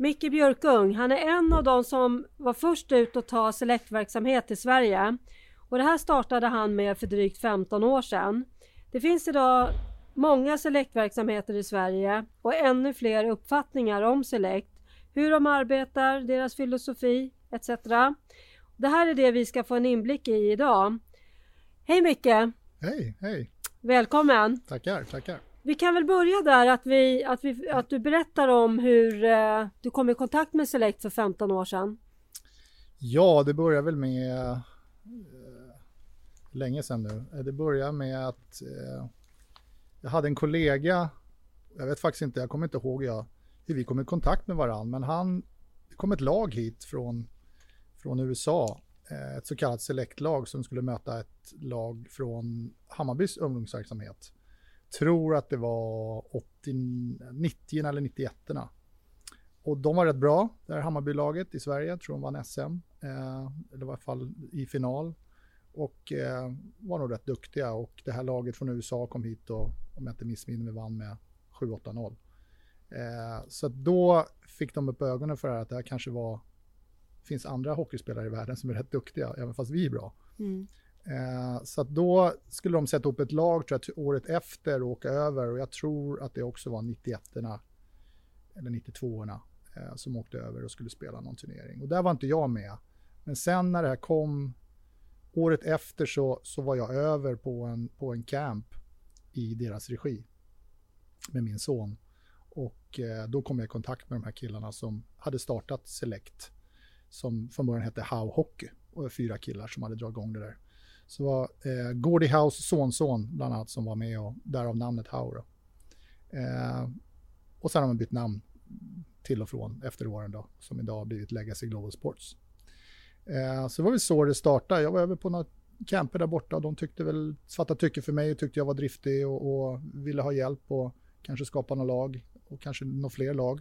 Micke Björkung, han är en av de som var först ut att ta selektverksamhet i Sverige. Och det här startade han med för drygt 15 år sedan. Det finns idag många selektverksamheter i Sverige och ännu fler uppfattningar om selekt. Hur de arbetar, deras filosofi etc. Det här är det vi ska få en inblick i idag. Hej Micke! Hej, hej! Välkommen! Tackar, tackar! Vi kan väl börja där att, vi, att, vi, att du berättar om hur eh, du kom i kontakt med Select för 15 år sedan. Ja, det börjar väl med eh, länge sedan nu. Eh, det börjar med att eh, jag hade en kollega, jag vet faktiskt inte, jag kommer inte ihåg jag, hur vi kom i kontakt med varandra, men han, det kom ett lag hit från, från USA, eh, ett så kallat Select-lag som skulle möta ett lag från Hammarbys ungdomsverksamhet tror att det var 80, 90 eller 91 -erna. Och de var rätt bra, det här Hammarbylaget i Sverige, Jag tror de vann SM, eh, eller i alla fall i final. Och eh, var nog rätt duktiga och det här laget från USA kom hit och om jag inte missminner mig vann med 7-8-0. Eh, så då fick de upp ögonen för det här att det här kanske var, finns andra hockeyspelare i världen som är rätt duktiga, även fast vi är bra. Mm. Eh, så då skulle de sätta upp ett lag tror jag, året efter och åka över och jag tror att det också var 91 eller 92orna eh, som åkte över och skulle spela någon turnering. Och där var inte jag med. Men sen när det här kom året efter så, så var jag över på en, på en camp i deras regi med min son. Och eh, då kom jag i kontakt med de här killarna som hade startat Select som från början hette How Hockey och fyra killar som hade dragit igång det där. Så var eh, Gordie House sonson bland annat som var med och därav namnet Howe. Eh, och sen har man bytt namn till och från efter åren då, som idag har blivit Legacy Global Sports. Eh, så det var väl så det startade. Jag var över på några camper där borta och de tyckte väl, svarta tycke för mig och tyckte jag var driftig och, och ville ha hjälp och kanske skapa några lag och kanske några fler lag.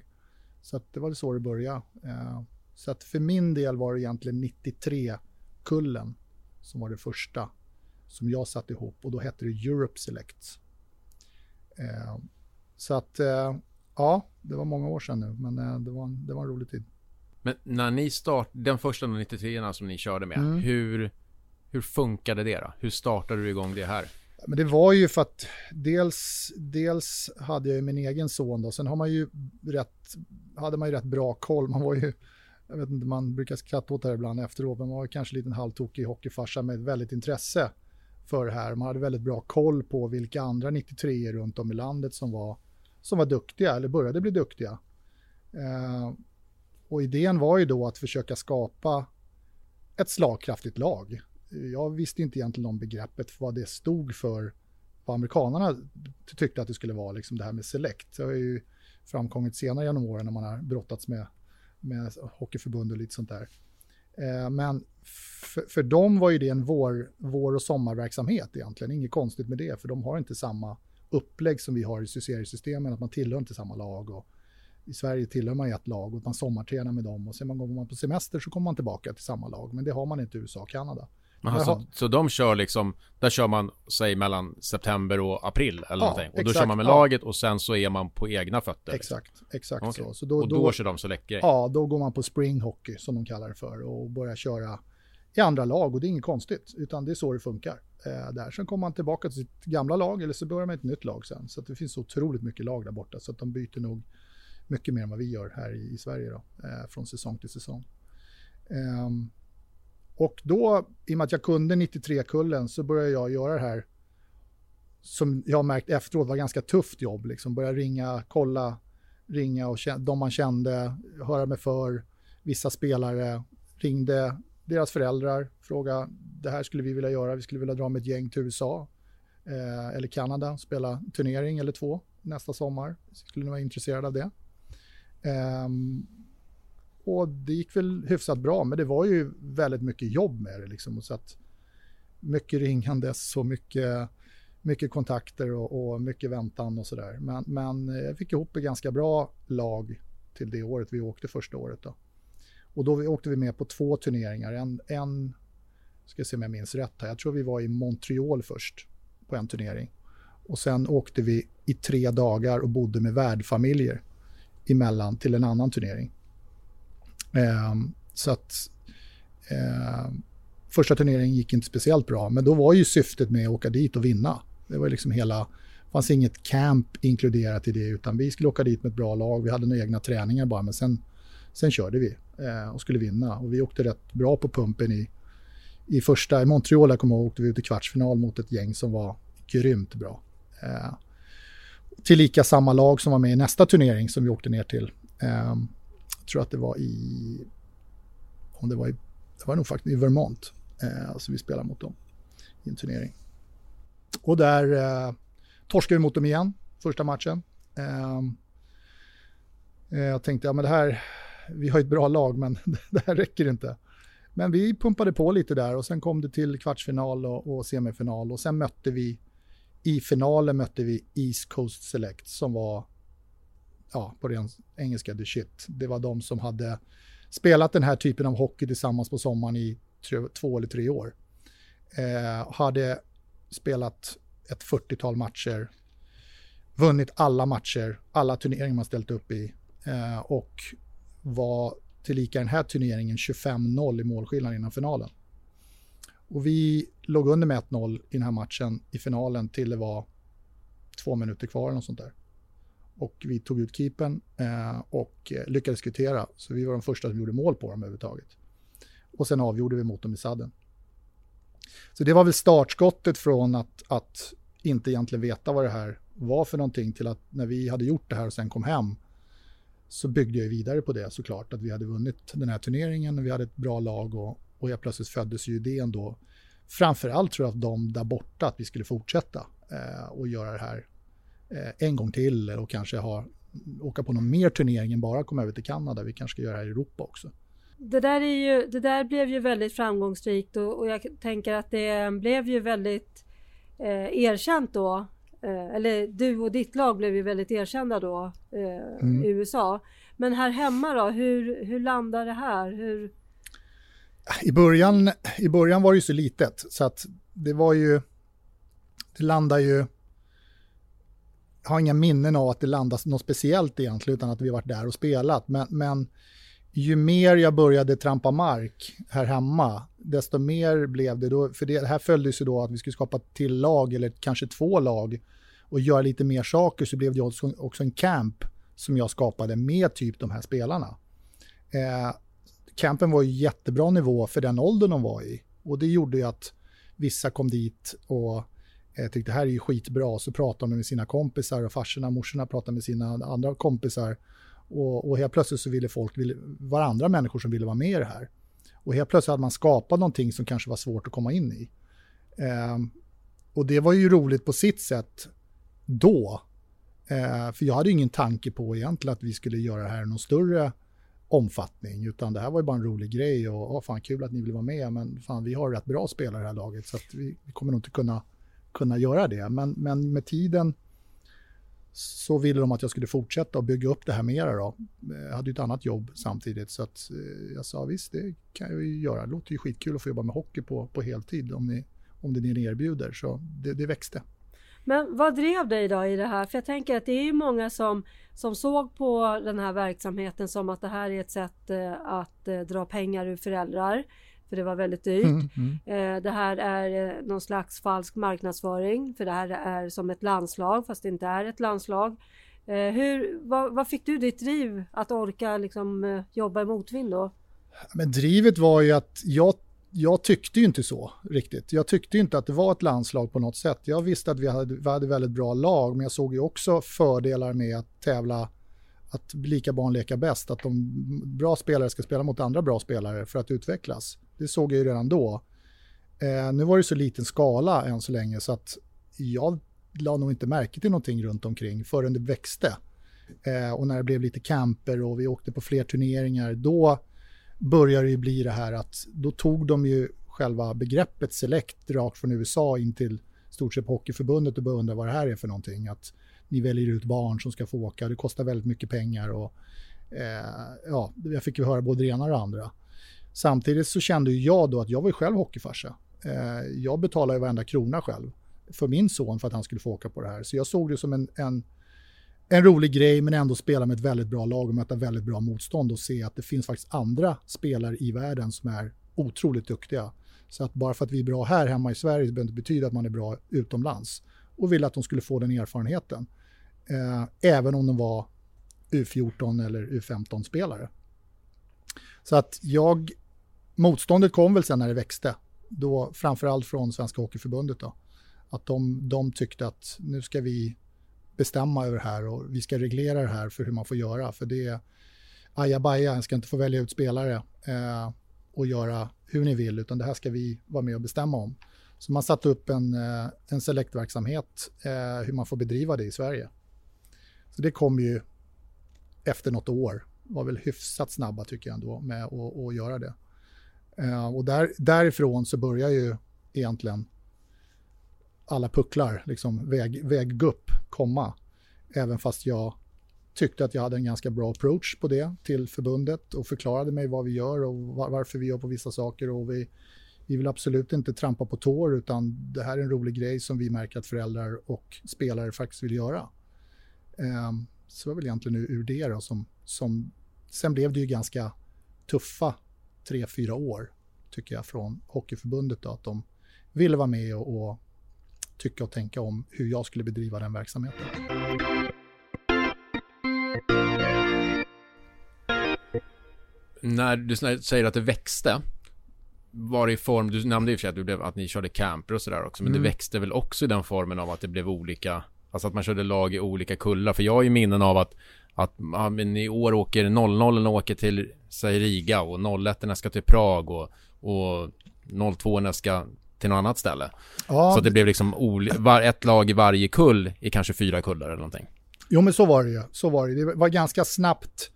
Så att det var så det började. Eh, så att för min del var det egentligen 93-kullen som var det första som jag satte ihop och då hette det Europe Select. Eh, så att eh, ja, det var många år sedan nu, men eh, det, var en, det var en rolig tid. Men när ni startade, den första 93 som ni körde med, mm. hur, hur funkade det då? Hur startade du igång det här? Men det var ju för att dels, dels hade jag ju min egen son då, sen har man ju rätt, hade man ju rätt bra koll. Man var ju jag vet inte, man brukar skratta åt det här ibland efteråt, men man var kanske en liten halvtokig hockeyfarsa med ett väldigt intresse för det här. Man hade väldigt bra koll på vilka andra 93 runt om i landet som var, som var duktiga eller började bli duktiga. Eh, och idén var ju då att försöka skapa ett slagkraftigt lag. Jag visste inte egentligen om begreppet, vad det stod för, vad amerikanerna tyckte att det skulle vara, liksom det här med select. Det har ju framkommit senare genom åren när man har brottats med med hockeyförbund och lite sånt där. Eh, men för, för dem var ju det en vår, vår och sommarverksamhet egentligen, inget konstigt med det, för de har inte samma upplägg som vi har i seriesystemen, att man tillhör inte samma lag. Och I Sverige tillhör man ett lag och man sommartränar med dem och sen går man på semester så kommer man tillbaka till samma lag, men det har man inte i USA och Kanada. Aha, så, så de kör liksom, där kör man, säg mellan september och april eller ja, någonting. Och exakt, då kör man med ja. laget och sen så är man på egna fötter. Exakt, exakt okay. så. så då, och då, då kör de så läcker Ja, då går man på spring hockey som de kallar det för och börjar köra i andra lag och det är inget konstigt, utan det är så det funkar. Eh, där. Sen kommer man tillbaka till sitt gamla lag eller så börjar man ett nytt lag sen. Så det finns otroligt mycket lag där borta så att de byter nog mycket mer än vad vi gör här i, i Sverige då, eh, från säsong till säsong. Um, och då, i och med att jag kunde 93-kullen, så började jag göra det här som jag har märkt efteråt var ganska tufft jobb. Liksom. Börja ringa, kolla, ringa och de man kände, höra mig för. Vissa spelare ringde deras föräldrar, fråga det här skulle vi vilja göra, vi skulle vilja dra med ett gäng till USA eh, eller Kanada, spela turnering eller två nästa sommar. Skulle ni vara intresserade av det? Um, och det gick väl hyfsat bra, men det var ju väldigt mycket jobb med det. Liksom, så att mycket ringandes och mycket, mycket kontakter och, och mycket väntan och sådär. Men, men eh, jag fick ihop ett ganska bra lag till det året vi åkte första året. Då. Och då åkte vi med på två turneringar. En, en ska se om jag minns rätt här, jag tror vi var i Montreal först på en turnering. Och sen åkte vi i tre dagar och bodde med värdfamiljer emellan till en annan turnering. Eh, så att eh, första turneringen gick inte speciellt bra, men då var ju syftet med att åka dit och vinna. Det var liksom hela, fanns inget camp inkluderat i det, utan vi skulle åka dit med ett bra lag. Vi hade några egna träningar bara, men sen, sen körde vi eh, och skulle vinna. Och vi åkte rätt bra på pumpen i, i första, i Montreal, jag kommer ihåg, åkte vi ut i kvartsfinal mot ett gäng som var grymt bra. Eh, tillika samma lag som var med i nästa turnering som vi åkte ner till. Eh, tror att det var i, om det var i, det var nog faktiskt i Vermont. Eh, alltså vi spelade mot dem i en turnering. Och där eh, torskade vi mot dem igen, första matchen. Eh, eh jag tänkte, ja men det här, vi har ett bra lag men det här räcker inte. Men vi pumpade på lite där och sen kom det till kvartsfinal och, och semifinal och sen mötte vi i finalen mötte vi East Coast Select som var, ja, på ren engelska, the shit. Det var de som hade spelat den här typen av hockey tillsammans på sommaren i två eller tre år. Eh, hade spelat ett 40-tal matcher, vunnit alla matcher, alla turneringar man ställt upp i eh, och var tillika den här turneringen 25-0 i målskillnad innan finalen. Och vi låg under med 1-0 i den här matchen i finalen till det var två minuter kvar eller något sånt där. Och vi tog ut keepern eh, och eh, lyckades kvittera. Så vi var de första som gjorde mål på dem överhuvudtaget. Och sen avgjorde vi mot dem i sadden. Så det var väl startskottet från att, att inte egentligen veta vad det här var för någonting till att när vi hade gjort det här och sen kom hem så byggde jag vidare på det såklart. Att vi hade vunnit den här turneringen och vi hade ett bra lag och, och helt plötsligt föddes ju idén då. Framförallt tror jag att de där borta, att vi skulle fortsätta eh, och göra det här en gång till och kanske ha, åka på någon mer turnering än bara komma över till Kanada. Vi kanske ska göra det här i Europa också. Det där, är ju, det där blev ju väldigt framgångsrikt och, och jag tänker att det blev ju väldigt eh, erkänt då. Eh, eller du och ditt lag blev ju väldigt erkända då eh, mm. i USA. Men här hemma då, hur, hur landar det här? Hur, i början, I början var det ju så litet så att det var ju, det landar ju, har inga minnen av att det landas något speciellt egentligen utan att vi varit där och spelat. Men, men ju mer jag började trampa mark här hemma, desto mer blev det då, för det här följdes ju då att vi skulle skapa till lag eller kanske två lag och göra lite mer saker så blev det också en camp som jag skapade med typ de här spelarna. Eh, campen var ju jättebra nivå för den åldern de var i. Och det gjorde ju att vissa kom dit och eh, tyckte det här är ju skitbra. Så pratade de med sina kompisar och farsorna och morsorna pratade med sina andra kompisar. Och, och helt plötsligt så ville folk, ville, var andra människor som ville vara med i det här. Och helt plötsligt hade man skapat någonting som kanske var svårt att komma in i. Eh, och det var ju roligt på sitt sätt då. Eh, för jag hade ingen tanke på egentligen att vi skulle göra det här någon större omfattning, utan det här var ju bara en rolig grej och oh, fan kul att ni vill vara med, men fan vi har rätt bra spelare i det här laget så att vi, vi kommer nog inte kunna, kunna göra det. Men, men med tiden så ville de att jag skulle fortsätta och bygga upp det här mera då. Jag hade ju ett annat jobb samtidigt så att eh, jag sa visst, det kan jag ju göra. Det låter ju skitkul att få jobba med hockey på, på heltid om, ni, om det ni erbjuder, så det, det växte. Men vad drev dig då i det här? För jag tänker att det är ju många som, som såg på den här verksamheten som att det här är ett sätt eh, att eh, dra pengar ur föräldrar. För det var väldigt dyrt. Mm, mm. Eh, det här är någon slags falsk marknadsföring. För det här är som ett landslag fast det inte är ett landslag. Hur, vad, vad fick du ditt driv att orka liksom, jobba i motvind då? Men drivet var ju att jag jag tyckte ju inte så riktigt. Jag tyckte inte att det var ett landslag på något sätt. Jag visste att vi hade, vi hade väldigt bra lag, men jag såg ju också fördelar med att tävla, att lika barn leka bäst, att de bra spelare ska spela mot andra bra spelare för att utvecklas. Det såg jag ju redan då. Eh, nu var det så liten skala än så länge så att jag la nog inte märke till någonting runt omkring förrän det växte. Eh, och när det blev lite camper och vi åkte på fler turneringar, då började det ju bli det här att då tog de ju själva begreppet select rakt från USA in till stort sett Hockeyförbundet och började undra vad det här är för någonting. Att ni väljer ut barn som ska få åka, det kostar väldigt mycket pengar och eh, ja, jag fick ju höra både det ena och det andra. Samtidigt så kände jag då att jag var ju själv hockeyfarsa. Eh, jag betalade ju varenda krona själv för min son för att han skulle få åka på det här. Så jag såg det som en, en en rolig grej men ändå spela med ett väldigt bra lag och möta väldigt bra motstånd och se att det finns faktiskt andra spelare i världen som är otroligt duktiga. Så att bara för att vi är bra här hemma i Sverige behöver det inte betyda att man är bra utomlands. Och ville att de skulle få den erfarenheten. Eh, även om de var U14 eller U15-spelare. Så att jag, motståndet kom väl sen när det växte. Då framförallt från Svenska Hockeyförbundet då. Att de, de tyckte att nu ska vi bestämma över det här och vi ska reglera det här för hur man får göra. För det är ajabaja, en ska inte få välja ut spelare eh, och göra hur ni vill, utan det här ska vi vara med och bestämma om. Så man satte upp en, eh, en selektverksamhet, eh, hur man får bedriva det i Sverige. Så det kom ju efter något år, var väl hyfsat snabba tycker jag ändå med att, att göra det. Uh, och där, därifrån så börjar ju egentligen alla pucklar, liksom väg, väggupp, komma. Även fast jag tyckte att jag hade en ganska bra approach på det till förbundet och förklarade mig vad vi gör och varför vi gör på vissa saker. Och vi, vi vill absolut inte trampa på tår utan det här är en rolig grej som vi märker att föräldrar och spelare faktiskt vill göra. Um, så det var väl egentligen ur det då som, som... Sen blev det ju ganska tuffa tre, fyra år tycker jag från Hockeyförbundet då, att de ville vara med och, och tycka och tänka om hur jag skulle bedriva den verksamheten. När du säger att det växte, var det i form, du nämnde ju för att, du blev, att ni körde camper och sådär också, men mm. det växte väl också i den formen av att det blev olika, alltså att man körde lag i olika kullar. För jag har ju minnen av att, att ja, men i år åker 00 åker till, säg Riga och 01 ska till Prag och, och 02 ska till något annat ställe. Ja. Så att det blev liksom var, ett lag i varje kull i kanske fyra kullar eller någonting. Jo men så var det ju. Så var det. det var ganska snabbt.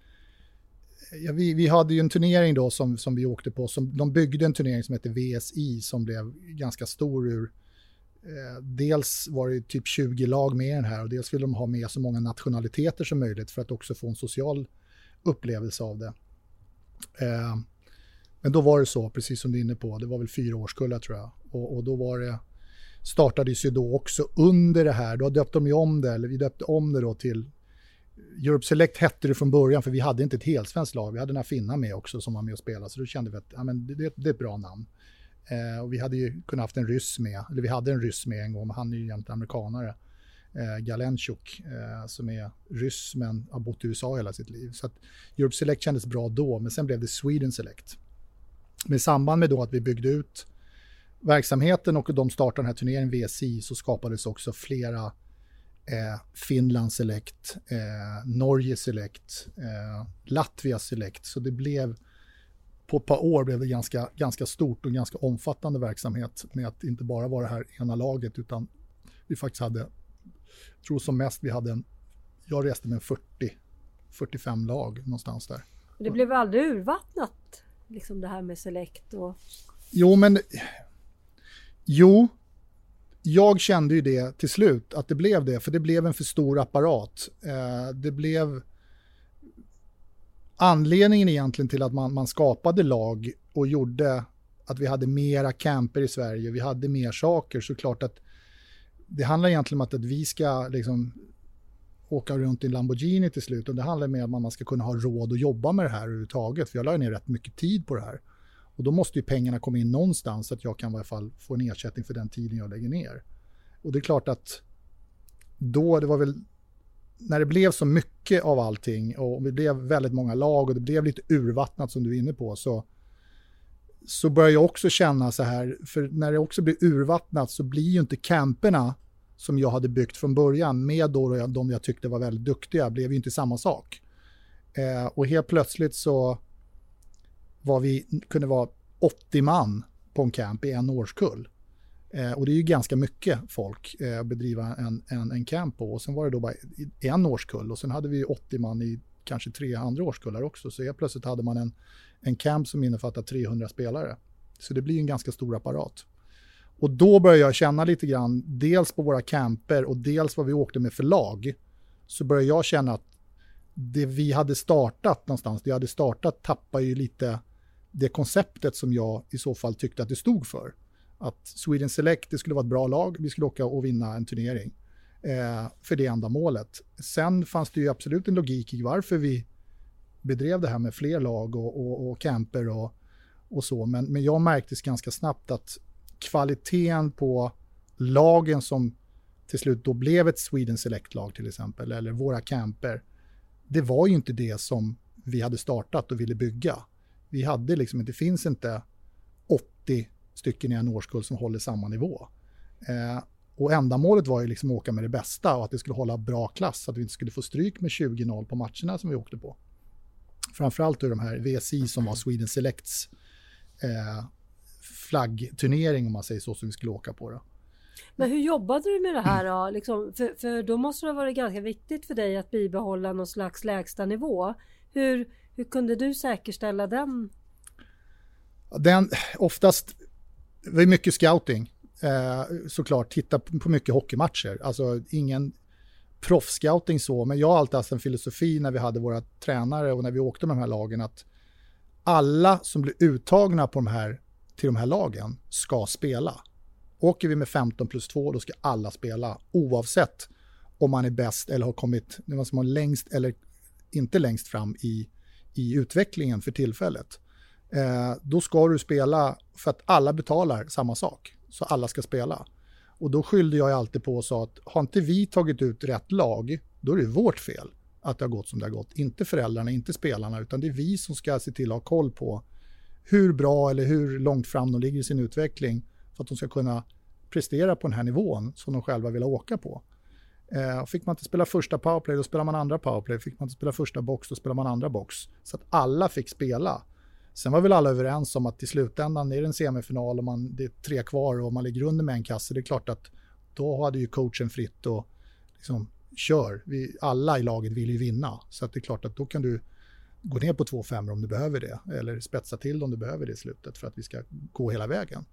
Ja, vi, vi hade ju en turnering då som, som vi åkte på. Som, de byggde en turnering som hette VSI som blev ganska stor ur eh, dels var det typ 20 lag med i den här och dels ville de ha med så många nationaliteter som möjligt för att också få en social upplevelse av det. Eh, men då var det så, precis som du är inne på, det var väl fyra årskullar tror jag. Och, och då var det, startades ju då också under det här, då döpte de ju om det, eller vi döpte om det då till Europe Select hette det från början för vi hade inte ett helsvenskt lag, vi hade några finnar med också som var med och spelade, så då kände vi att ja, men det, det är ett bra namn. Eh, och vi hade ju kunnat haft en ryss med, eller vi hade en ryss med en gång, men han är ju jämte amerikanare. Eh, Galenchuk, eh, som är ryss men har bott i USA hela sitt liv. Så att Europe Select kändes bra då, men sen blev det Sweden Select. Men i samband med då att vi byggde ut verksamheten och de startade den här turneringen VSI så skapades också flera eh, Finland Select, eh, Norge Select, eh, Latvia Select. Så det blev på ett par år blev det ganska, ganska stort och ganska omfattande verksamhet med att inte bara vara det här ena laget utan vi faktiskt hade, jag tror som mest vi hade en, jag reste med 40, 45 lag någonstans där. Det blev aldrig urvattnat, liksom det här med Select och... Jo, men Jo, jag kände ju det till slut, att det blev det, för det blev en för stor apparat. Eh, det blev anledningen egentligen till att man, man skapade lag och gjorde att vi hade mera camper i Sverige, vi hade mer saker, så klart att det handlar egentligen om att, att vi ska liksom åka runt i en Lamborghini till slut och det handlar mer om att man ska kunna ha råd att jobba med det här överhuvudtaget, för jag la ner rätt mycket tid på det här. Och då måste ju pengarna komma in någonstans så att jag kan i alla fall få en ersättning för den tiden jag lägger ner. Och det är klart att då, det var väl när det blev så mycket av allting och det blev väldigt många lag och det blev lite urvattnat som du är inne på så så börjar jag också känna så här, för när det också blir urvattnat så blir ju inte camperna som jag hade byggt från början med då de jag tyckte var väldigt duktiga blev ju inte samma sak. Eh, och helt plötsligt så var vi, kunde vara 80 man på en camp i en årskull. Eh, och det är ju ganska mycket folk eh, att bedriva en, en, en camp på. Och sen var det då bara en årskull och sen hade vi 80 man i kanske tre andra årskullar också. Så helt plötsligt hade man en, en camp som innefattar 300 spelare. Så det blir en ganska stor apparat. Och då började jag känna lite grann, dels på våra camper och dels vad vi åkte med för lag, så började jag känna att det vi hade startat någonstans, det jag hade startat tappar ju lite det konceptet som jag i så fall tyckte att det stod för. Att Sweden Select, det skulle vara ett bra lag, vi skulle åka och vinna en turnering eh, för det enda målet. Sen fanns det ju absolut en logik i varför vi bedrev det här med fler lag och, och, och camper och, och så. Men, men jag märkte ganska snabbt att kvaliteten på lagen som till slut då blev ett Sweden Select-lag till exempel, eller våra camper, det var ju inte det som vi hade startat och ville bygga. Vi hade liksom, det finns inte 80 stycken i en årskull som håller samma nivå. Eh, och ändamålet var ju liksom att åka med det bästa och att det skulle hålla bra klass, så att vi inte skulle få stryk med 20-0 på matcherna som vi åkte på. Framförallt ur de här VSI som var Sweden Selects eh, flaggturnering om man säger så, som vi skulle åka på. Då. Men hur jobbade du med det här då? Liksom, för, för då måste det ha varit ganska viktigt för dig att bibehålla någon slags lägsta nivå. Hur, hur kunde du säkerställa den? Den, oftast, det var mycket scouting eh, såklart. Titta på mycket hockeymatcher. Alltså ingen proffscouting så, men jag har alltid haft en filosofi när vi hade våra tränare och när vi åkte med de här lagen att alla som blir uttagna på de här, till de här lagen ska spela. Åker vi med 15 plus 2 då ska alla spela oavsett om man är bäst eller har kommit man som har längst eller inte längst fram i, i utvecklingen för tillfället. Eh, då ska du spela för att alla betalar samma sak, så alla ska spela. Och då skyllde jag alltid på och sa att har inte vi tagit ut rätt lag, då är det vårt fel att det har gått som det har gått. Inte föräldrarna, inte spelarna, utan det är vi som ska se till att ha koll på hur bra eller hur långt fram de ligger i sin utveckling för att de ska kunna prestera på den här nivån som de själva vill åka på. Eh, fick man inte spela första powerplay, då spelar man andra powerplay. Fick man inte spela första box, då spelar man andra box. Så att alla fick spela. Sen var väl alla överens om att i slutändan är det en semifinal och man, det är tre kvar och man ligger under med en kasse. Det är klart att då hade ju coachen fritt och liksom, kör. Vi, alla i laget vill ju vinna. Så att det är klart att då kan du gå ner på två femmor om du behöver det. Eller spetsa till om du behöver det i slutet för att vi ska gå hela vägen.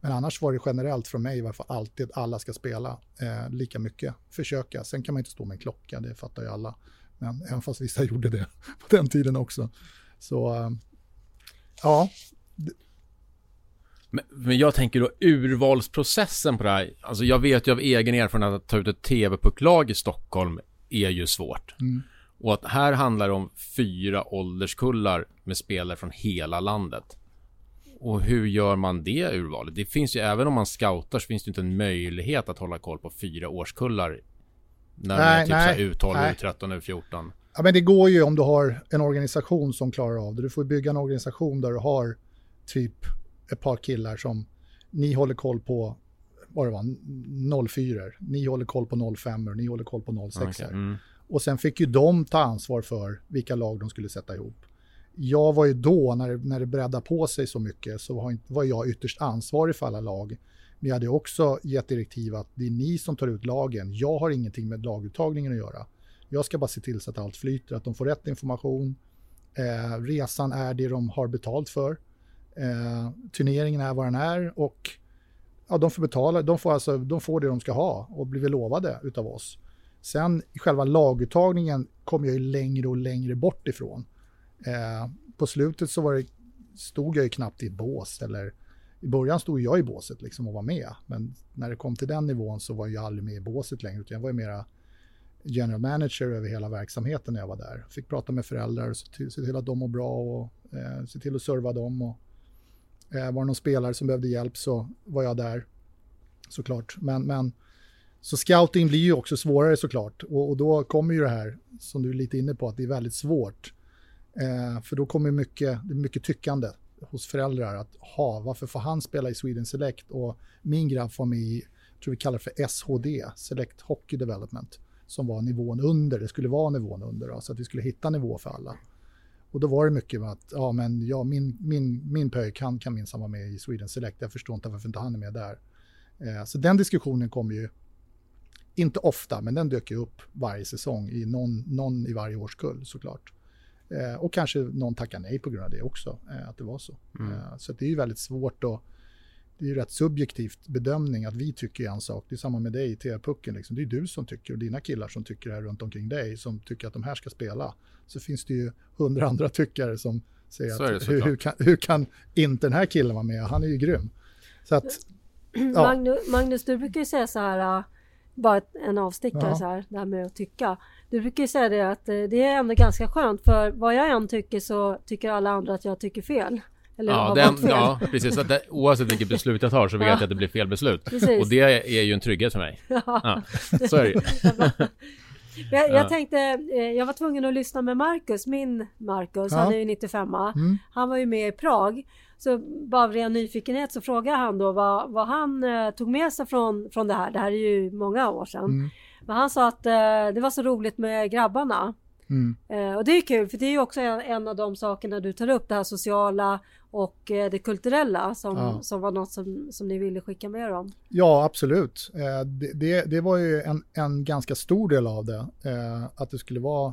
Men annars var det generellt från mig i varje fall alltid att alla ska spela eh, lika mycket. Försöka. Sen kan man inte stå med en klocka, det fattar ju alla. Men även fast vissa gjorde det på den tiden också. Så eh, ja. Men, men, jag tänker då urvalsprocessen på det här. Alltså jag vet ju av egen erfarenhet att ta ut ett TV-pucklag i Stockholm är ju svårt. Mm. Och att här handlar det om fyra ålderskullar med spelare från hela landet. Och hur gör man det urvalet? Det finns ju, även om man scoutar så finns det inte en möjlighet att hålla koll på fyra årskullar. När nej, det är typ nej, U12, U13, U14. Ja, men det går ju om du har en organisation som klarar av det. Du får bygga en organisation där du har typ ett par killar som ni håller koll på vad det var, 04 Ni håller koll på 05 och ni håller koll på 06 okay. mm. Och sen fick ju de ta ansvar för vilka lag de skulle sätta ihop. Jag var ju då, när, när det breddade på sig så mycket, så var, var jag ytterst ansvarig för alla lag. Men jag hade också gett direktiv att det är ni som tar ut lagen. Jag har ingenting med laguttagningen att göra. Jag ska bara se till så att allt flyter, att de får rätt information. Eh, resan är det de har betalt för. Eh, turneringen är vad den är och ja, de får betala. De får, alltså, de får det de ska ha och blir lovade utav oss. Sen själva laguttagningen kom jag ju längre och längre bort ifrån. Eh, på slutet så var det, stod jag ju knappt i ett bås eller i början stod jag i båset liksom och var med. Men när det kom till den nivån så var jag aldrig med i båset längre utan jag var ju mera general manager över hela verksamheten när jag var där. Fick prata med föräldrar, och se till, se till att de mår bra och eh, se till att serva dem. Och, eh, var det någon spelare som behövde hjälp så var jag där såklart. Men, men så scouting blir ju också svårare såklart och, och då kommer ju det här som du är lite inne på att det är väldigt svårt. Eh, för då kommer mycket, mycket tyckande hos föräldrar att ha, varför får han spela i Sweden Select och min grabb får med i, tror vi kallar det för SHD, Select Hockey Development, som var nivån under, det skulle vara nivån under, då, så att vi skulle hitta nivå för alla. Och då var det mycket med att, ja men ja, min, min, min pöjk, han kan minsann vara med i Sweden Select, jag förstår inte varför inte han är med där. Eh, så den diskussionen kommer ju, inte ofta, men den dök ju upp varje säsong i någon, någon i varje årskull såklart. Eh, och kanske någon tackar nej på grund av det också, eh, att det var så. Mm. Eh, så det är ju väldigt svårt att det är ju rätt subjektivt bedömning att vi tycker en sak. Det är samma med dig i TV-pucken. Liksom. Det är du som tycker och dina killar som tycker det här runt omkring dig som tycker att de här ska spela. Så finns det ju hundra andra tyckare som säger att hur, hur, kan, hur kan inte den här killen vara med? Han är ju grym. Så att, ja. Magnus, Magnus, du brukar ju säga så här bara en avstickare ja. så här, det här med att tycka. Du brukar ju säga det att eh, det är ändå ganska skönt för vad jag än tycker så tycker alla andra att jag tycker fel. Eller ja, den, ja, precis. Så det, oavsett vilket beslut jag tar så vet jag att det blir fel beslut. Precis. Och det är ju en trygghet för mig. Ja, ja så är det ju. Jag, jag, tänkte, eh, jag var tvungen att lyssna med Marcus, min Marcus, ja. han är ju 95 mm. Han var ju med i Prag. Så bara av ren nyfikenhet så frågade han då vad, vad han eh, tog med sig från, från det här. Det här är ju många år sedan. Mm. Men han sa att eh, det var så roligt med grabbarna. Mm. Eh, och det är kul för det är ju också en, en, av de sakerna du tar upp, det här sociala och eh, det kulturella som, ja. som var något som, som ni ville skicka med dem. Ja, absolut. Eh, det, det, det, var ju en, en ganska stor del av det. Att det skulle vara,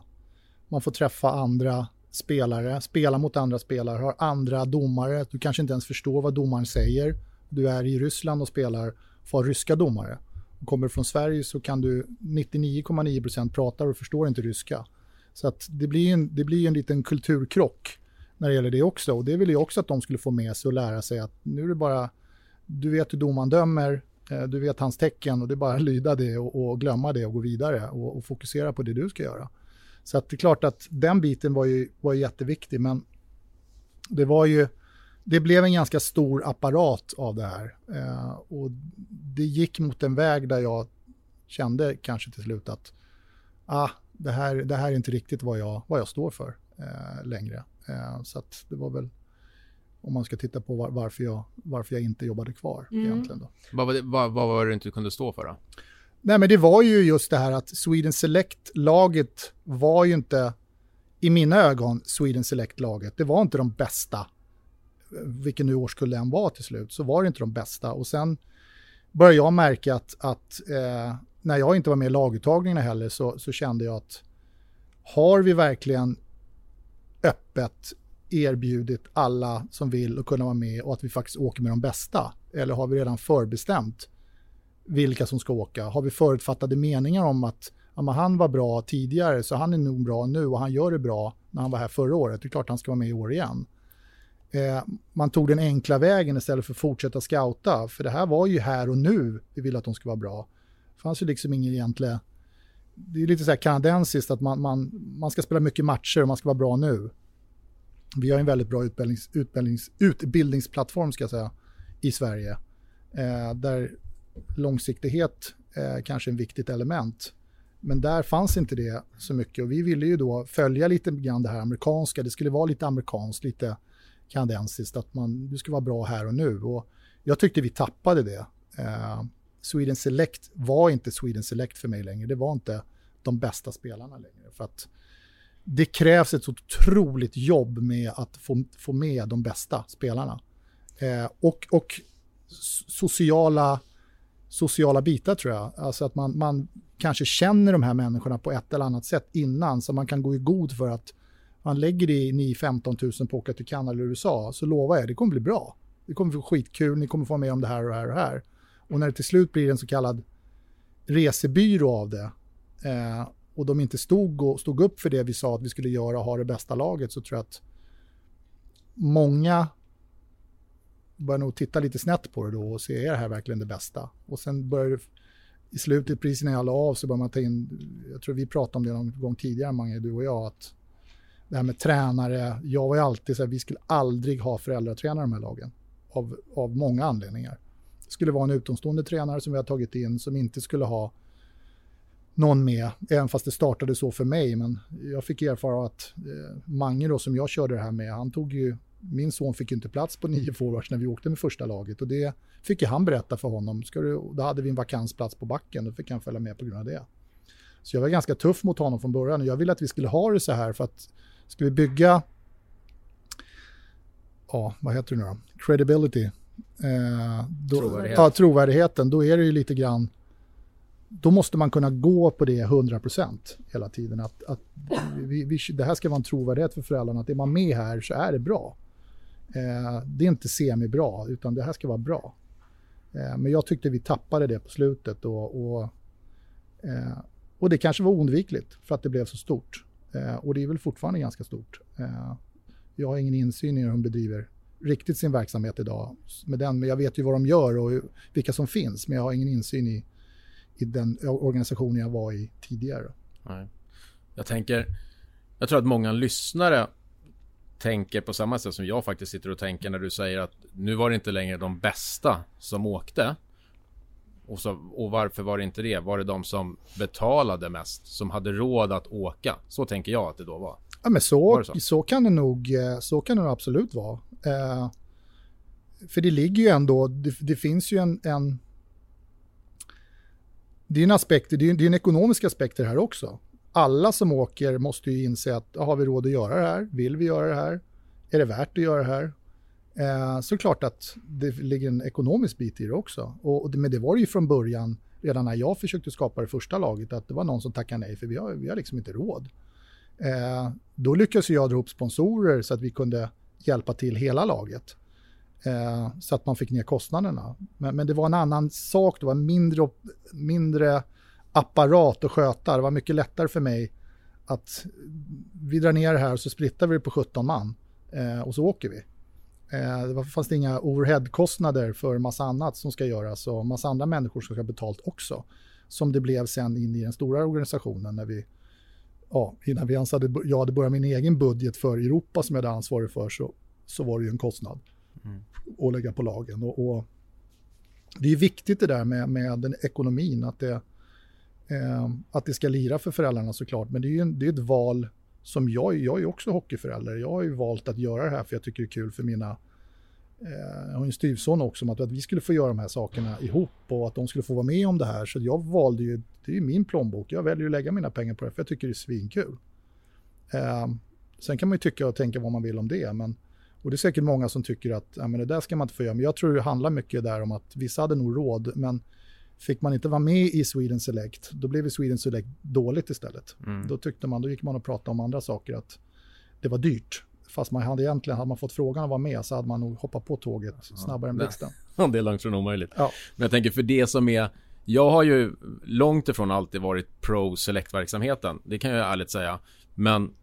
man får träffa andra spelare, spela mot andra spelare, har andra domare, du kanske inte ens förstår vad domaren säger. Du är i Ryssland och spelar för ryska domare. Kommer du från Sverige så kan du 99,9% prata och förstår inte ryska. Så att det blir en, det blir en liten kulturkrock när det gäller det också. Och det vill jag också att de skulle få med sig och lära sig att nu är det bara, du vet hur domaren dömer, eh, du vet hans tecken och det är bara att lyda det och, och glömma det och gå vidare och, och, fokusera på det du ska göra. Så att det är klart att den biten var ju, var jätteviktig, men det var ju, det blev en ganska stor apparat av det här. Eh, och det gick mot en väg där jag kände kanske till slut att ah, det, här, det här är inte riktigt vad jag, vad jag står för eh, längre. Eh, så att det var väl om man ska titta på var, varför, jag, varför jag inte jobbade kvar mm. egentligen. Då. Vad, var det, vad, vad var det inte kunde stå för då? Nej, men det var ju just det här att Sweden Select-laget var ju inte, i mina ögon, Sweden Select-laget. Det var inte de bästa, vilken nu årskull än var till slut, så var det inte de bästa. Och sen började jag märka att, att eh, när jag inte var med i laguttagningarna heller så, så kände jag att har vi verkligen öppet erbjudit alla som vill att kunna vara med och att vi faktiskt åker med de bästa? Eller har vi redan förbestämt vilka som ska åka? Har vi förutfattade meningar om att ja, han var bra tidigare så han är nog bra nu och han gör det bra när han var här förra året. Det är klart han ska vara med i år igen. Eh, man tog den enkla vägen istället för att fortsätta scouta. För det här var ju här och nu vi ville att de skulle vara bra. Det fanns ju liksom ingen egentlig... Det är lite så här kanadensiskt att man, man, man ska spela mycket matcher och man ska vara bra nu. Vi har en väldigt bra utbildnings, utbildnings, utbildningsplattform ska jag säga i Sverige. Eh, där långsiktighet eh, kanske är ett viktigt element. Men där fanns inte det så mycket och vi ville ju då följa lite grann det här amerikanska. Det skulle vara lite amerikanskt, lite kanadensiskt, att man, du ska vara bra här och nu. Och jag tyckte vi tappade det. Eh, Sweden Select var inte Sweden Select för mig längre. Det var inte de bästa spelarna längre. För att det krävs ett så otroligt jobb med att få, få med de bästa spelarna. Eh, och, och sociala, sociala bitar tror jag. Alltså att man, man kanske känner de här människorna på ett eller annat sätt innan så man kan gå i god för att man lägger det i 9-15 000 på att åka till Kanada eller USA så lovar jag, det kommer bli bra. Det kommer bli skitkul, ni kommer få med om det här och det här och det här. Och när det till slut blir en så kallad resebyrå av det eh, och de inte stod, och, stod upp för det vi sa att vi skulle göra och ha det bästa laget så tror jag att många börjar nog titta lite snett på det då och se är det här verkligen det bästa? Och sen börjar det, i slutet, precis när jag la av så börjar man ta in, jag tror vi pratade om det någon gång tidigare Mange, du och jag, att det här med tränare, jag var ju alltid så här, vi skulle aldrig ha föräldratränare i de här lagen. Av, av många anledningar. Det skulle vara en utomstående tränare som vi har tagit in som inte skulle ha någon med, även fast det startade så för mig. Men jag fick erfara att eh, Mange då, som jag körde det här med, han tog ju min son fick inte plats på nio forwards när vi åkte med första laget och det fick han berätta för honom. Ska du, då hade vi en vakansplats på backen, då fick han följa med på grund av det. Så jag var ganska tuff mot honom från början och jag ville att vi skulle ha det så här för att ska vi bygga ja, vad heter det nu då? Credibility. Eh, då, Trovärdighet. Ja, trovärdigheten. Då är det ju lite grann då måste man kunna gå på det 100% hela tiden. Att, att vi, vi, det här ska vara en trovärdighet för föräldrarna. Att är man med här så är det bra. Eh, det är inte semi-bra, utan det här ska vara bra. Eh, men jag tyckte vi tappade det på slutet. Och, och, eh, och det kanske var oundvikligt för att det blev så stort. Eh, och det är väl fortfarande ganska stort. Eh, jag har ingen insyn i hur de bedriver riktigt sin verksamhet idag. Med den, men jag vet ju vad de gör och hur, vilka som finns, men jag har ingen insyn i i den organisationen jag var i tidigare. Nej. Jag tänker, jag tror att många lyssnare tänker på samma sätt som jag faktiskt sitter och tänker när du säger att nu var det inte längre de bästa som åkte. Och, så, och varför var det inte det? Var det de som betalade mest, som hade råd att åka? Så tänker jag att det då var. Ja, men så, så? så? kan det nog, eh, så kan det absolut vara. Eh, för det ligger ju ändå, det, det finns ju en, en det är en aspekt, det är, det är en ekonomisk aspekt det här också. Alla som åker måste ju inse att har vi råd att göra det här? Vill vi göra det här? Är det värt att göra det här? Eh, så klart att det ligger en ekonomisk bit i det också. Och, och, men det var ju från början, redan när jag försökte skapa det första laget, att det var någon som tackade nej för vi har, vi har liksom inte råd. Eh, då lyckades jag dra ihop sponsorer så att vi kunde hjälpa till hela laget. Eh, så att man fick ner kostnaderna. Men, men, det var en annan sak, det var mindre, mindre apparat att sköta. Det var mycket lättare för mig att vi drar ner det här och så splittar vi det på 17 man eh, och så åker vi. Eh, det fanns det inga overheadkostnader för massa annat som ska göras och massa andra människor som ska ha betalt också. Som det blev sen in i den stora organisationen när vi, ja, innan vi ens hade, jag hade börjat min egen budget för Europa som jag hade ansvarig för så, så var det ju en kostnad mm. och lägga på lagen. Och, och, det är viktigt det där med, med den ekonomin, att det, eh, att det ska lira för föräldrarna såklart. Men det är ju det är ett val som jag, jag är också hockeyförälder. Jag har ju valt att göra det här för jag tycker det är kul för mina eh, jag har en styvson också om att, att vi skulle få göra de här sakerna ihop och att de skulle få vara med om det här. Så jag valde ju, det är ju min plånbok, jag väljer att lägga mina pengar på det för jag tycker det är svinkul. Eh, sen kan man ju tycka och tänka vad man vill om det, men och det är säkert många som tycker att ja, men det där ska man inte få göra. Men jag tror det handlar mycket där om att vissa hade nog råd, men fick man inte vara med i Sweden Select, då blev Sweden Select dåligt istället. Mm. Då tyckte man, då gick man och pratade om andra saker, att det var dyrt. Fast man hade egentligen, hade man fått frågan att vara med så hade man nog hoppat på tåget snabbare än blixten. det är långt från omöjligt. Ja. Men jag tänker för det som är, jag har ju långt ifrån alltid varit pro select-verksamheten. Det kan jag ärligt säga. Men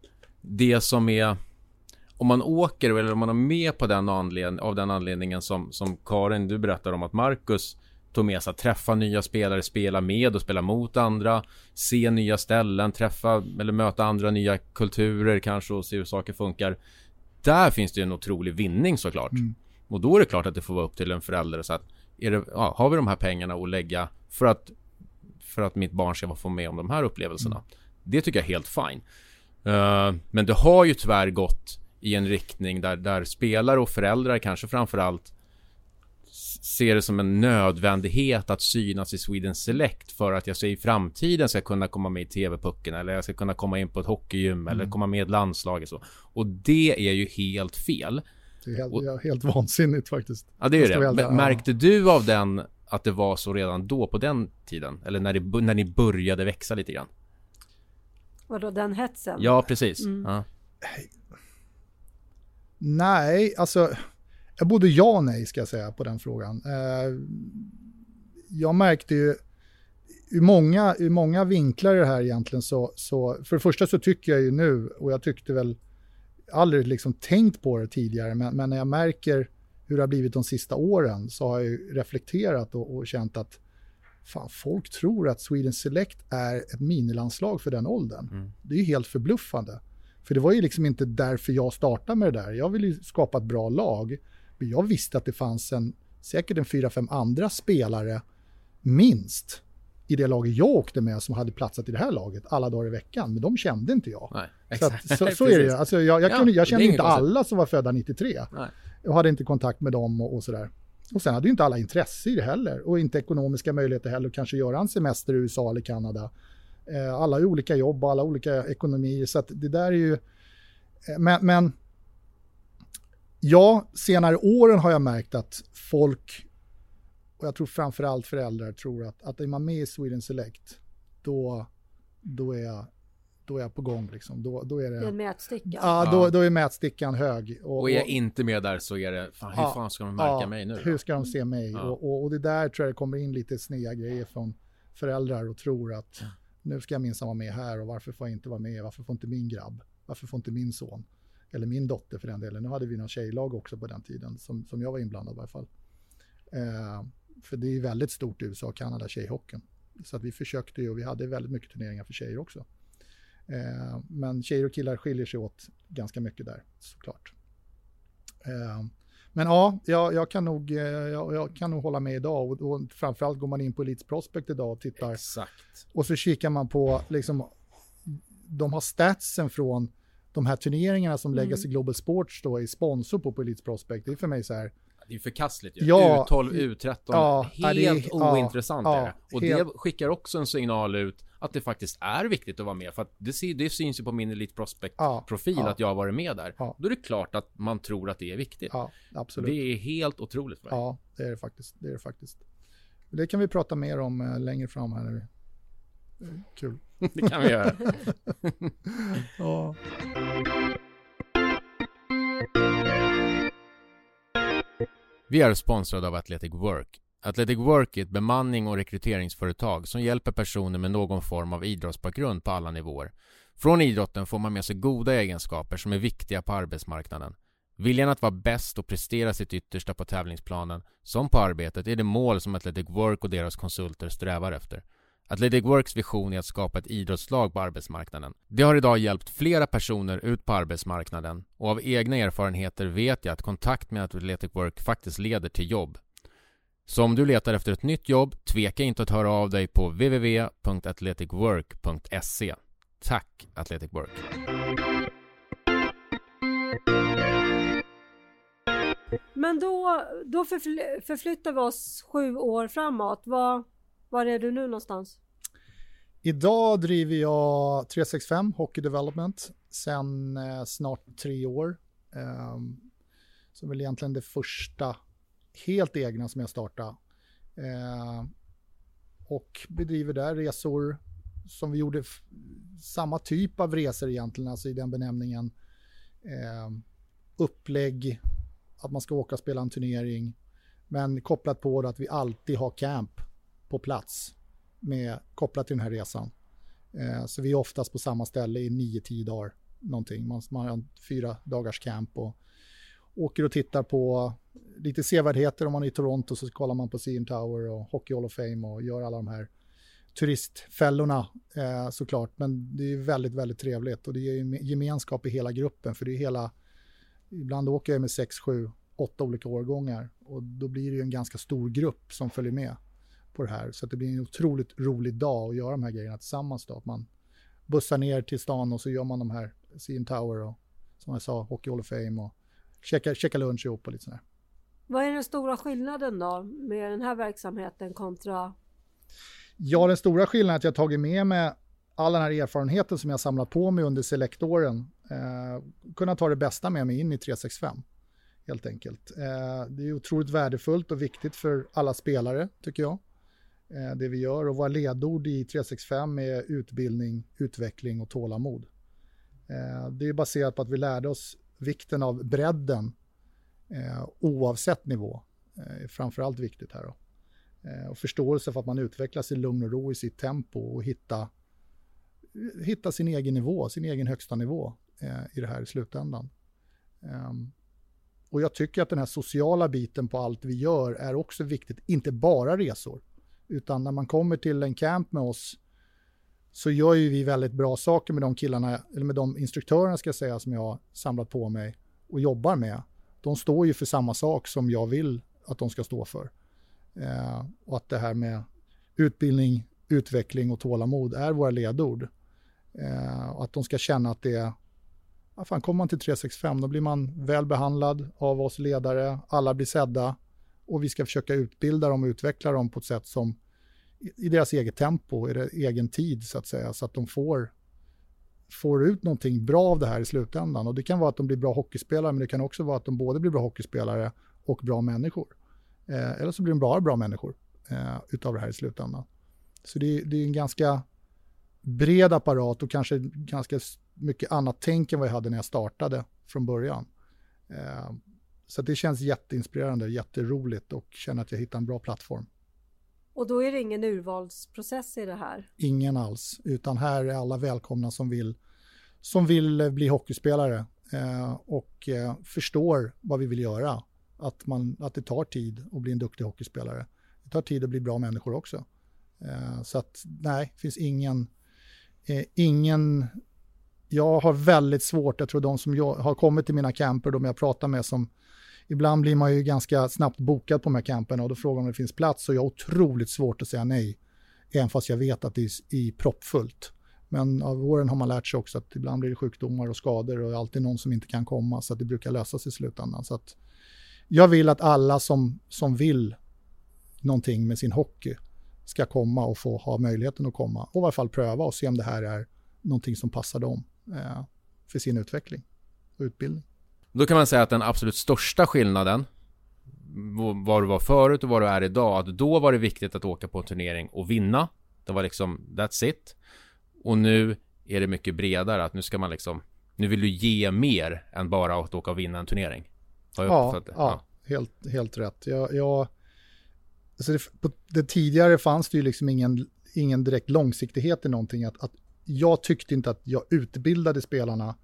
det som är om man åker eller om man är med på den anledning, av den anledningen som, som Karin, du berättar om att Marcus tog med sig att träffa nya spelare, spela med och spela mot andra, se nya ställen, träffa eller möta andra nya kulturer kanske och se hur saker funkar. Där finns det ju en otrolig vinning såklart. Mm. Och då är det klart att det får vara upp till en förälder så att är det, ja, har vi de här pengarna att lägga för att för att mitt barn ska få med om de här upplevelserna. Mm. Det tycker jag är helt fine. Uh, men det har ju tyvärr gått i en riktning där, där spelare och föräldrar kanske framförallt ser det som en nödvändighet att synas i Sweden Select för att jag i framtiden ska kunna komma med i TV-pucken eller jag ska kunna komma in på ett hockeygym mm. eller komma med i ett landslag och så. Och det är ju helt fel. Det är helt, och, helt vansinnigt faktiskt. Ja, det är det. Men, märkte du av den att det var så redan då på den tiden? Eller när, det, när ni började växa lite grann? Vadå, den hetsen? Ja, precis. Mm. Ja. Nej, alltså både ja och nej ska jag säga på den frågan. Eh, jag märkte ju ur många, ur många vinklar i det här egentligen så, så, för det första så tycker jag ju nu, och jag tyckte väl aldrig liksom tänkt på det tidigare, men, men när jag märker hur det har blivit de sista åren så har jag ju reflekterat och, och känt att fan, folk tror att Sweden Select är ett minilandslag för den åldern. Mm. Det är ju helt förbluffande. För det var ju liksom inte därför jag startade med det där. Jag ville ju skapa ett bra lag. Men jag visste att det fanns en, säkert en fyra, fem andra spelare, minst, i det laget jag åkte med som hade platsat i det här laget alla dagar i veckan, men de kände inte jag. Nej, så, att, så, så, är det ju. Alltså, jag, jag, Ja, kunde, jag det är kände inte konstigt. alla som var födda 93. Nej. Jag hade inte kontakt med dem och, och sådär. Och sen hade ju inte alla intresse i det heller och inte ekonomiska möjligheter heller att kanske göra en semester i USA eller Kanada. Eh, alla har olika jobb och alla olika ekonomier så att det där är ju... eh, Men, men ja, senare åren har jag märkt att folk, och jag tror framförallt föräldrar, tror att, att är man med i Sweden Select, då, då, är, jag, då är jag på gång. Liksom. Då, då är Det är det... en mätsticka. Ja, då, då är mätstickan hög. Och är jag inte med där så är det, fan, hur Ja, fan ska de märka ja, mig nu? Hur då? ska de se mig? Ja. Och, och, och det där tror jag det kommer in lite sneda grejer från föräldrar och tror att nu ska jag minsann vara med här och varför får jag inte vara med? Varför får inte min grabb? Varför får inte min son? Eller min dotter för den delen. Nu hade vi några tjejlag också på den tiden som, som jag var inblandad i varje fall. Eh, för det är väldigt stort i USA och Kanada, tjejhockeyn. Så att vi försökte ju och vi hade väldigt mycket turneringar för tjejer också. Eh, men tjejer och killar skiljer sig åt ganska mycket där såklart. Eh, men ja, jag, jag, kan nog, eh, jag, jag kan nog hålla med idag och, och framförallt går man in på Elites Prospect idag och tittar Exakt. och så kikar man på, liksom, de har statsen från de här turneringarna som Mm. Legacy Global Sports då är sponsor på på Elites Prospect. Det är för mig så här, Det är förkastligt ju. Ja, U12, U13, ja, ja, helt det ointressant ja, är det. Och helt- det skickar också en signal ut att det faktiskt är viktigt att vara med. För att det, det syns ju på min Elite Prospect-profil ja. att jag har varit med där. Ja. Då är det klart att man tror att det är viktigt. ja, absolut. Det är helt otroligt. För mig. Ja, det är det faktiskt. Det är det faktiskt. Det kan vi prata mer om eh, längre fram här är Kul. Det kan vi göra. Ja. Vi är sponsrade av Athletic Work. Athletic Work är ett bemanning och rekryteringsföretag som hjälper personer med någon form av idrottsbakgrund på alla nivåer. Från idrotten får man med sig goda egenskaper som är viktiga på arbetsmarknaden. Viljan att vara bäst och prestera sitt yttersta på tävlingsplanen, som på arbetet, är det mål som Athletic Work och deras konsulter strävar efter. Athletic Works vision är att skapa ett idrottslag på arbetsmarknaden. Det har idag hjälpt flera personer ut på arbetsmarknaden och av egna erfarenheter vet jag att kontakt med Athletic Work faktiskt leder till jobb. Så om du letar efter ett nytt jobb, tveka inte att höra av dig på www.athleticwork.se. Tack Athletic Work! Men då, då förflyttar vi oss sju år framåt. Vad, var är du nu någonstans? Idag driver jag 365 Hockey Development sedan eh, snart tre år. Eh, som väl egentligen det första helt egna som jag startade. Eh, och bedriver där resor som vi gjorde samma typ av resor egentligen, alltså i den benämningen. Eh, upplägg, att man ska åka och spela en turnering. Men kopplat på att vi alltid har camp på plats med, kopplat till den här resan. Eh, så vi är oftast på samma ställe i 9-10 dagar. Någonting. Man, man har en fyra dagars camp och åker och tittar på lite sevärdheter. Om man är i Toronto så kollar man på CN Tower och Hockey Hall of Fame och gör alla de här turistfällorna eh, såklart. Men det är väldigt, väldigt trevligt och det ger gemenskap i hela gruppen för det är hela, ibland åker jag med 6, 7, 8 olika årgångar och då blir det ju en ganska stor grupp som följer med på det här. Så det blir en otroligt rolig dag att göra de här grejerna tillsammans då. Att man bussar ner till stan och så gör man de här CN Tower och som jag sa, Hockey Hall of Fame och käka, käka lunch ihop och lite sådär. Vad är den stora skillnaden då med den här verksamheten kontra Ja, den stora skillnaden är att jag har tagit med mig all den här erfarenheten som jag samlat på mig under selektåren. Eh, kunna ta det bästa med mig in i 365, helt enkelt. Eh, det är otroligt värdefullt och viktigt för alla spelare, tycker jag. Eh, det vi gör och våra ledord i 365 är utbildning, utveckling och tålamod. Eh, det är baserat på att vi lärde oss vikten av bredden eh, oavsett nivå. Eh, är framförallt viktigt här då. Eh, och förståelse för att man utvecklas i lugn och ro i sitt tempo och hitta, hitta sin egen nivå, sin egen högsta nivå eh, i det här i slutändan. Ehm, och jag tycker att den här sociala biten på allt vi gör är också viktigt, inte bara resor, utan när man kommer till en camp med oss så gör ju vi väldigt bra saker med de killarna, eller med de instruktörerna ska jag säga, som jag har samlat på mig och jobbar med. De står ju för samma sak som jag vill att de ska stå för. Eh, och att det här med utbildning, utveckling och tålamod är våra ledord. Eh, och att de ska känna att det är, ja, fan, kommer man till 365 då blir man väl behandlad av oss ledare, alla blir sedda och vi ska försöka utbilda dem och utveckla dem på ett sätt som i deras eget tempo, i deras egen tid så att säga, så att de får, får ut någonting bra av det här i slutändan. Och det kan vara att de blir bra hockeyspelare, men det kan också vara att de både blir bra hockeyspelare och bra människor. Eh, eller så blir de bara bra människor eh, utav det här i slutändan. Så det, det är en ganska bred apparat och kanske ganska mycket annat tänk än vad jag hade när jag startade från början. Eh, så det känns jätteinspirerande, jätteroligt och känner att jag hittar en bra plattform. Och då är det ingen urvalsprocess i det här? Ingen alls, utan här är alla välkomna som vill, som vill bli hockeyspelare eh, och eh, förstår vad vi vill göra. Att, man, att det tar tid att bli en duktig hockeyspelare. Det tar tid att bli bra människor också. Eh, så att nej, det finns ingen, eh, ingen jag har väldigt svårt, jag tror de som jag, har kommit till mina camper, de jag pratar med som ibland blir man ju ganska snabbt bokad på de här camperna och då frågar man om det finns plats och jag har otroligt svårt att säga nej. Även fast jag vet att det är proppfullt. Men av åren har man lärt sig också att ibland blir det sjukdomar och skador och alltid någon som inte kan komma så att det brukar lösa sig i slutändan. Så att jag vill att alla som, som vill någonting med sin hockey ska komma och få ha möjligheten att komma och i alla fall pröva och se om det här är någonting som passar dem eh, för sin utveckling och utbildning. Då kan man säga att den absolut största skillnaden vad du var förut och vad du är idag, att då var det viktigt att åka på en turnering och vinna. Det var liksom, that's it. Och nu är det mycket bredare, att nu ska man liksom, nu vill du ge mer än bara att åka och vinna en turnering. Har jag ja, ja, ja, Helt, helt rätt. Jag, jag, alltså det, på det tidigare fanns det ju liksom ingen, ingen direkt långsiktighet i någonting. Att, att jag tyckte inte att jag utbildade spelarna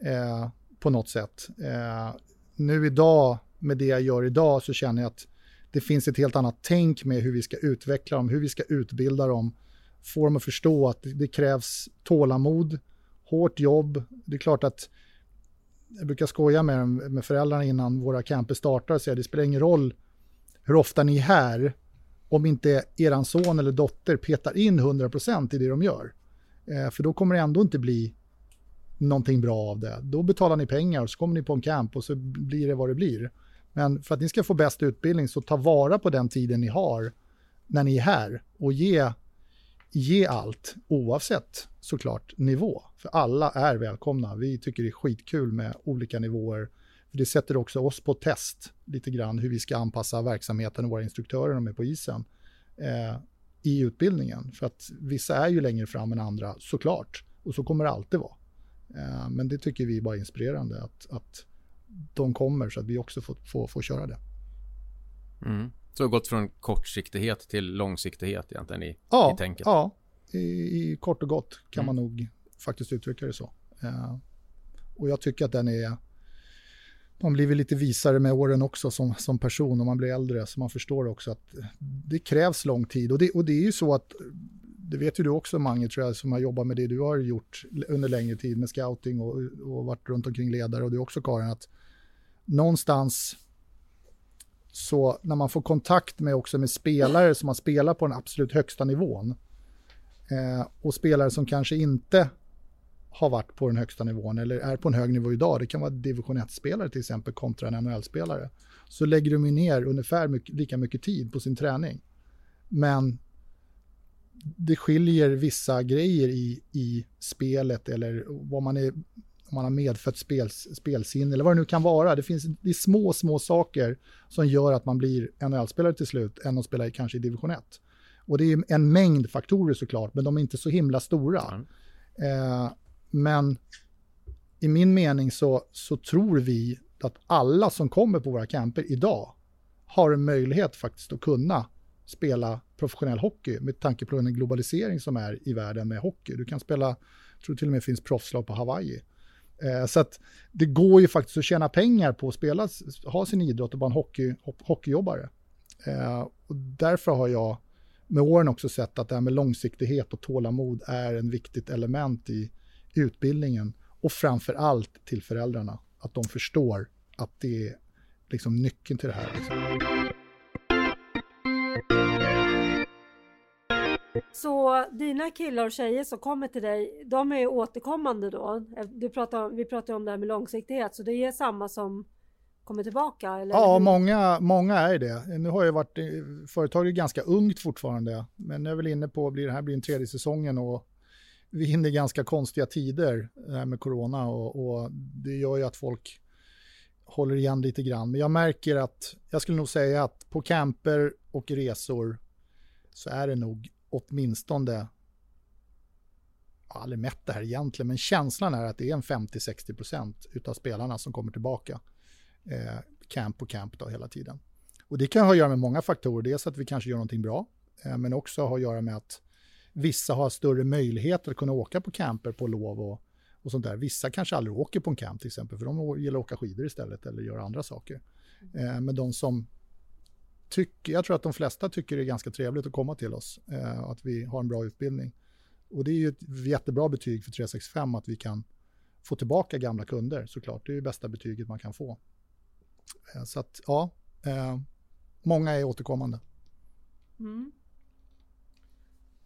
eh, på något sätt. Eh, nu idag, med det jag gör idag, så känner jag att det finns ett helt annat tänk med hur vi ska utveckla dem, hur vi ska utbilda dem, få dem att förstå att det krävs tålamod, hårt jobb. Det är klart att jag brukar skoja med, med föräldrarna innan våra camper startar och säga det spelar ingen roll hur ofta ni är här om inte er son eller dotter petar in 100% i det de gör. Eh, för då kommer det ändå inte bli någonting bra av det. Då betalar ni pengar och så kommer ni på en camp och så blir det vad det blir. Men för att ni ska få bäst utbildning så ta vara på den tiden ni har när ni är här och ge, ge allt oavsett såklart nivå. För alla är välkomna. Vi tycker det är skitkul med olika nivåer. För det sätter också oss på test lite grann hur vi ska anpassa verksamheten och våra instruktörer de är på isen eh, i utbildningen. För att vissa är ju längre fram än andra såklart och så kommer det alltid vara. Eh, men det tycker vi är bara inspirerande att, att de kommer så att vi också får, får, får köra det. Mm. Så gått från kortsiktighet till långsiktighet egentligen i, ja, i tänket? Ja, i, i kort och gott kan mm. man nog faktiskt uttrycka det så. Uh, och jag tycker att den är... Man blir väl lite visare med åren också som, som person och man blir äldre så man förstår också att det krävs lång tid. Och det, och det är ju så att det vet ju du också Mange, tror jag, som har jobbat med det du har gjort under längre tid med scouting och, och varit runt omkring ledare och du också Karin, att någonstans så när man får kontakt med också med spelare som har spelat på den absolut högsta nivån eh, och spelare som kanske inte har varit på den högsta nivån eller är på en hög nivå idag, det kan vara division 1-spelare till exempel kontra en NHL-spelare, så lägger de ner ungefär mycket, lika mycket tid på sin träning. Men det skiljer vissa grejer i, i spelet eller vad man är, om man har medfött spel, spelsinne eller vad det nu kan vara. Det finns det är små, små saker som gör att man blir NHL-spelare till slut än att spela kanske i division 1. Och det är en mängd faktorer såklart, men de är inte så himla stora. Mm. Eh, men i min mening så, så tror vi att alla som kommer på våra camper idag har en möjlighet faktiskt att kunna spela professionell hockey med tanke på den globalisering som är i världen med hockey. Du kan spela, jag tror till och med finns proffslag på Hawaii. Eh, så att det går ju faktiskt att tjäna pengar på att spela, ha sin idrott och vara en hockey, hockeyjobbare. Eh, och därför har jag med åren också sett att det här med långsiktighet och tålamod är en viktigt element i utbildningen och framför allt till föräldrarna. Att de förstår att det är liksom nyckeln till det här. Liksom. Så dina killar och tjejer som kommer till dig, de är återkommande då? Du pratar, vi pratar om det här med långsiktighet, så det är samma som kommer tillbaka? Eller ja, många, många är det. Nu har jag varit, företaget är ganska ungt fortfarande, men jag är väl inne på, blir det här blir den tredje säsongen och vi hinner ganska konstiga tider det här med corona och, och det gör ju att folk håller igen lite grann. Men jag märker att, jag skulle nog säga att på camper och resor så är det nog åtminstone, jag har aldrig mätt det här egentligen, men känslan är att det är en 50-60% utav spelarna som kommer tillbaka. Eh, camp på camp då hela tiden. Och det kan ha att göra med många faktorer. Dels att vi kanske gör någonting bra, eh, men också ha att göra med att vissa har större möjligheter att kunna åka på camper på lov och, och sånt där. Vissa kanske aldrig åker på en camp till exempel, för de gillar att åka skidor istället eller göra andra saker. Eh, men de som tycker, jag tror att de flesta tycker det är ganska trevligt att komma till oss, eh, att vi har en bra utbildning. Och det är ju ett jättebra betyg för 365 att vi kan få tillbaka gamla kunder såklart. Det är ju bästa betyget man kan få. Eh, så att ja, eh, många är återkommande. Mm.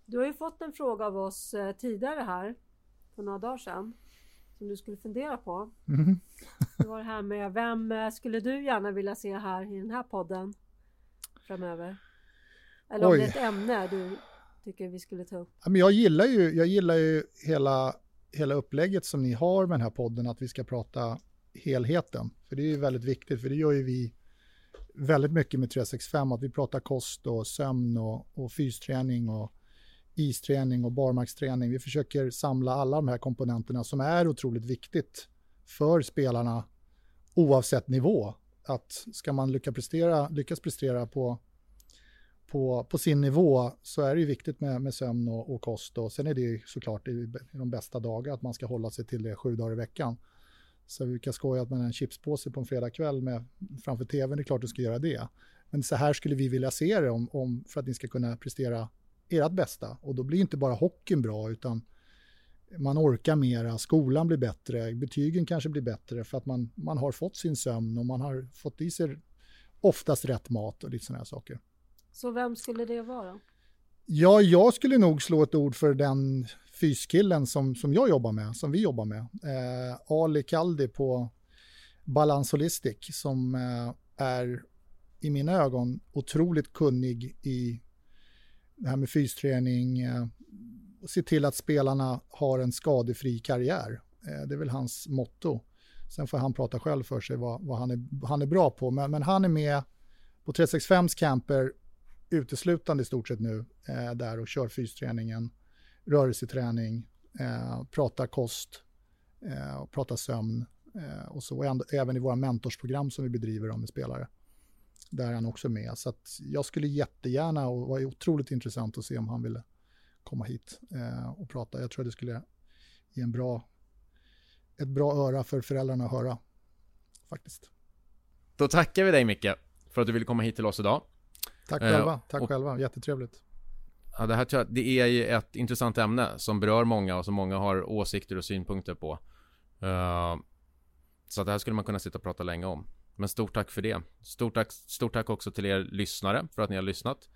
Du har ju fått en fråga av oss eh, tidigare här för några dagar sedan som du skulle fundera på. Mm. det var det här med vem eh, skulle du gärna vilja se här i den här podden framöver? Eller om Oj. det är ett ämne du tycker vi skulle ta upp? jag, gillar ju, jag gillar ju hela, hela upplägget som ni har med den här podden, att vi ska prata helheten. För det är ju väldigt viktigt, för det gör ju vi väldigt mycket med 365, att vi pratar kost och sömn och, och fysträning och isträning och barmarksträning. Vi försöker samla alla de här komponenterna som är otroligt viktigt för spelarna oavsett nivå. Att ska man lyckas prestera, lyckas prestera på, på, på sin nivå så är det ju viktigt med, med sömn och, och kost. Och sen är det såklart i, i de bästa dagar att man ska hålla sig till det sju dagar i veckan. Så vi brukar skoja att man har en chipspåse på en fredagkväll med, framför tvn, det är klart du ska göra det. Men så här skulle vi vilja se det om, om, för att ni ska kunna prestera ert bästa. Och då blir inte bara hockeyn bra, utan man orkar mera, skolan blir bättre, betygen kanske blir bättre för att man, man har fått sin sömn och man har fått i sig oftast rätt mat och lite sådana här saker. Så vem skulle det vara? Ja, jag skulle nog slå ett ord för den fyskillen som, som jag jobbar med, som vi jobbar med. Eh, Ali Kaldi på Balance Holistic som eh, är i mina ögon otroligt kunnig i det här med fysträning, eh, se till att spelarna har en skadefri karriär. Eh, det är väl hans motto. Sen får han prata själv för sig vad, vad han, är, han är bra på. Men, men han är med på 365s camper uteslutande i stort sett nu eh, där och kör fysträningen, rörelseträning, eh, pratar kost, eh, pratar sömn eh, och så. Och även i våra mentorsprogram som vi bedriver med spelare. Där är han också med. Så jag skulle jättegärna, och det var otroligt intressant att se om han ville komma hit eh, och prata. Jag tror att det skulle ge en bra, ett bra öra för föräldrarna att höra. Faktiskt. Då tackar vi dig Micke för att du ville komma hit till oss idag. Tack själva, eh, tack och, själva, jättetrevligt. Ja, det här det är ju ett intressant ämne som berör många och som många har åsikter och synpunkter på. Uh, så det här skulle man kunna sitta och prata länge om. Men stort tack för det. Stort tack, stort tack också till er lyssnare för att ni har lyssnat.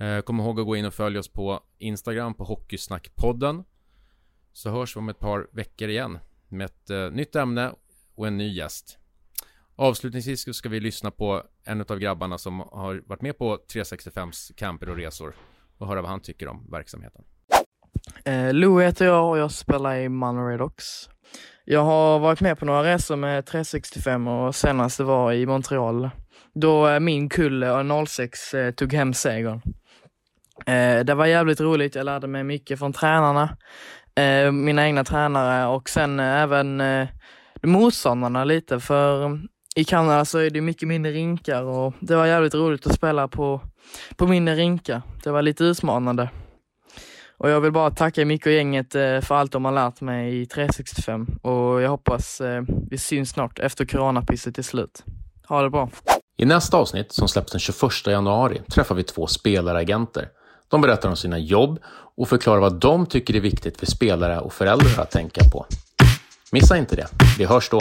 Eh, kom ihåg att gå in och följa oss på Instagram på Hockeysnackpodden. Så hörs vi om ett par veckor igen med ett eh, nytt ämne och en ny gäst. Avslutningsvis ska vi lyssna på en av grabbarna som har varit med på 365s camper och resor och höra vad han tycker om verksamheten. Eh, Lou heter jag och jag spelar i Malmö Redox. Jag har varit med på några resor med 365 och senast det var i Montreal då eh, min kull 06 tog hem segern. Eh, det var jävligt roligt, jag lärde mig mycket från tränarna, eh, mina egna tränare och sen eh, även eh, motståndarna lite för i Kanada så är det mycket mindre rinkar och det var jävligt roligt att spela på, på mindre rinkar. Det var lite utmanande. Och jag vill bara tacka Micke och gänget eh, för allt de har lärt mig i 365 och jag hoppas eh, vi syns snart efter coronapisset är slut. Ha det bra! I nästa avsnitt, som släpps den 21 januari, träffar vi två spelaragenter. De berättar om sina jobb och förklarar vad de tycker är viktigt för spelare och föräldrar att tänka på. Missa inte det. Vi hörs då!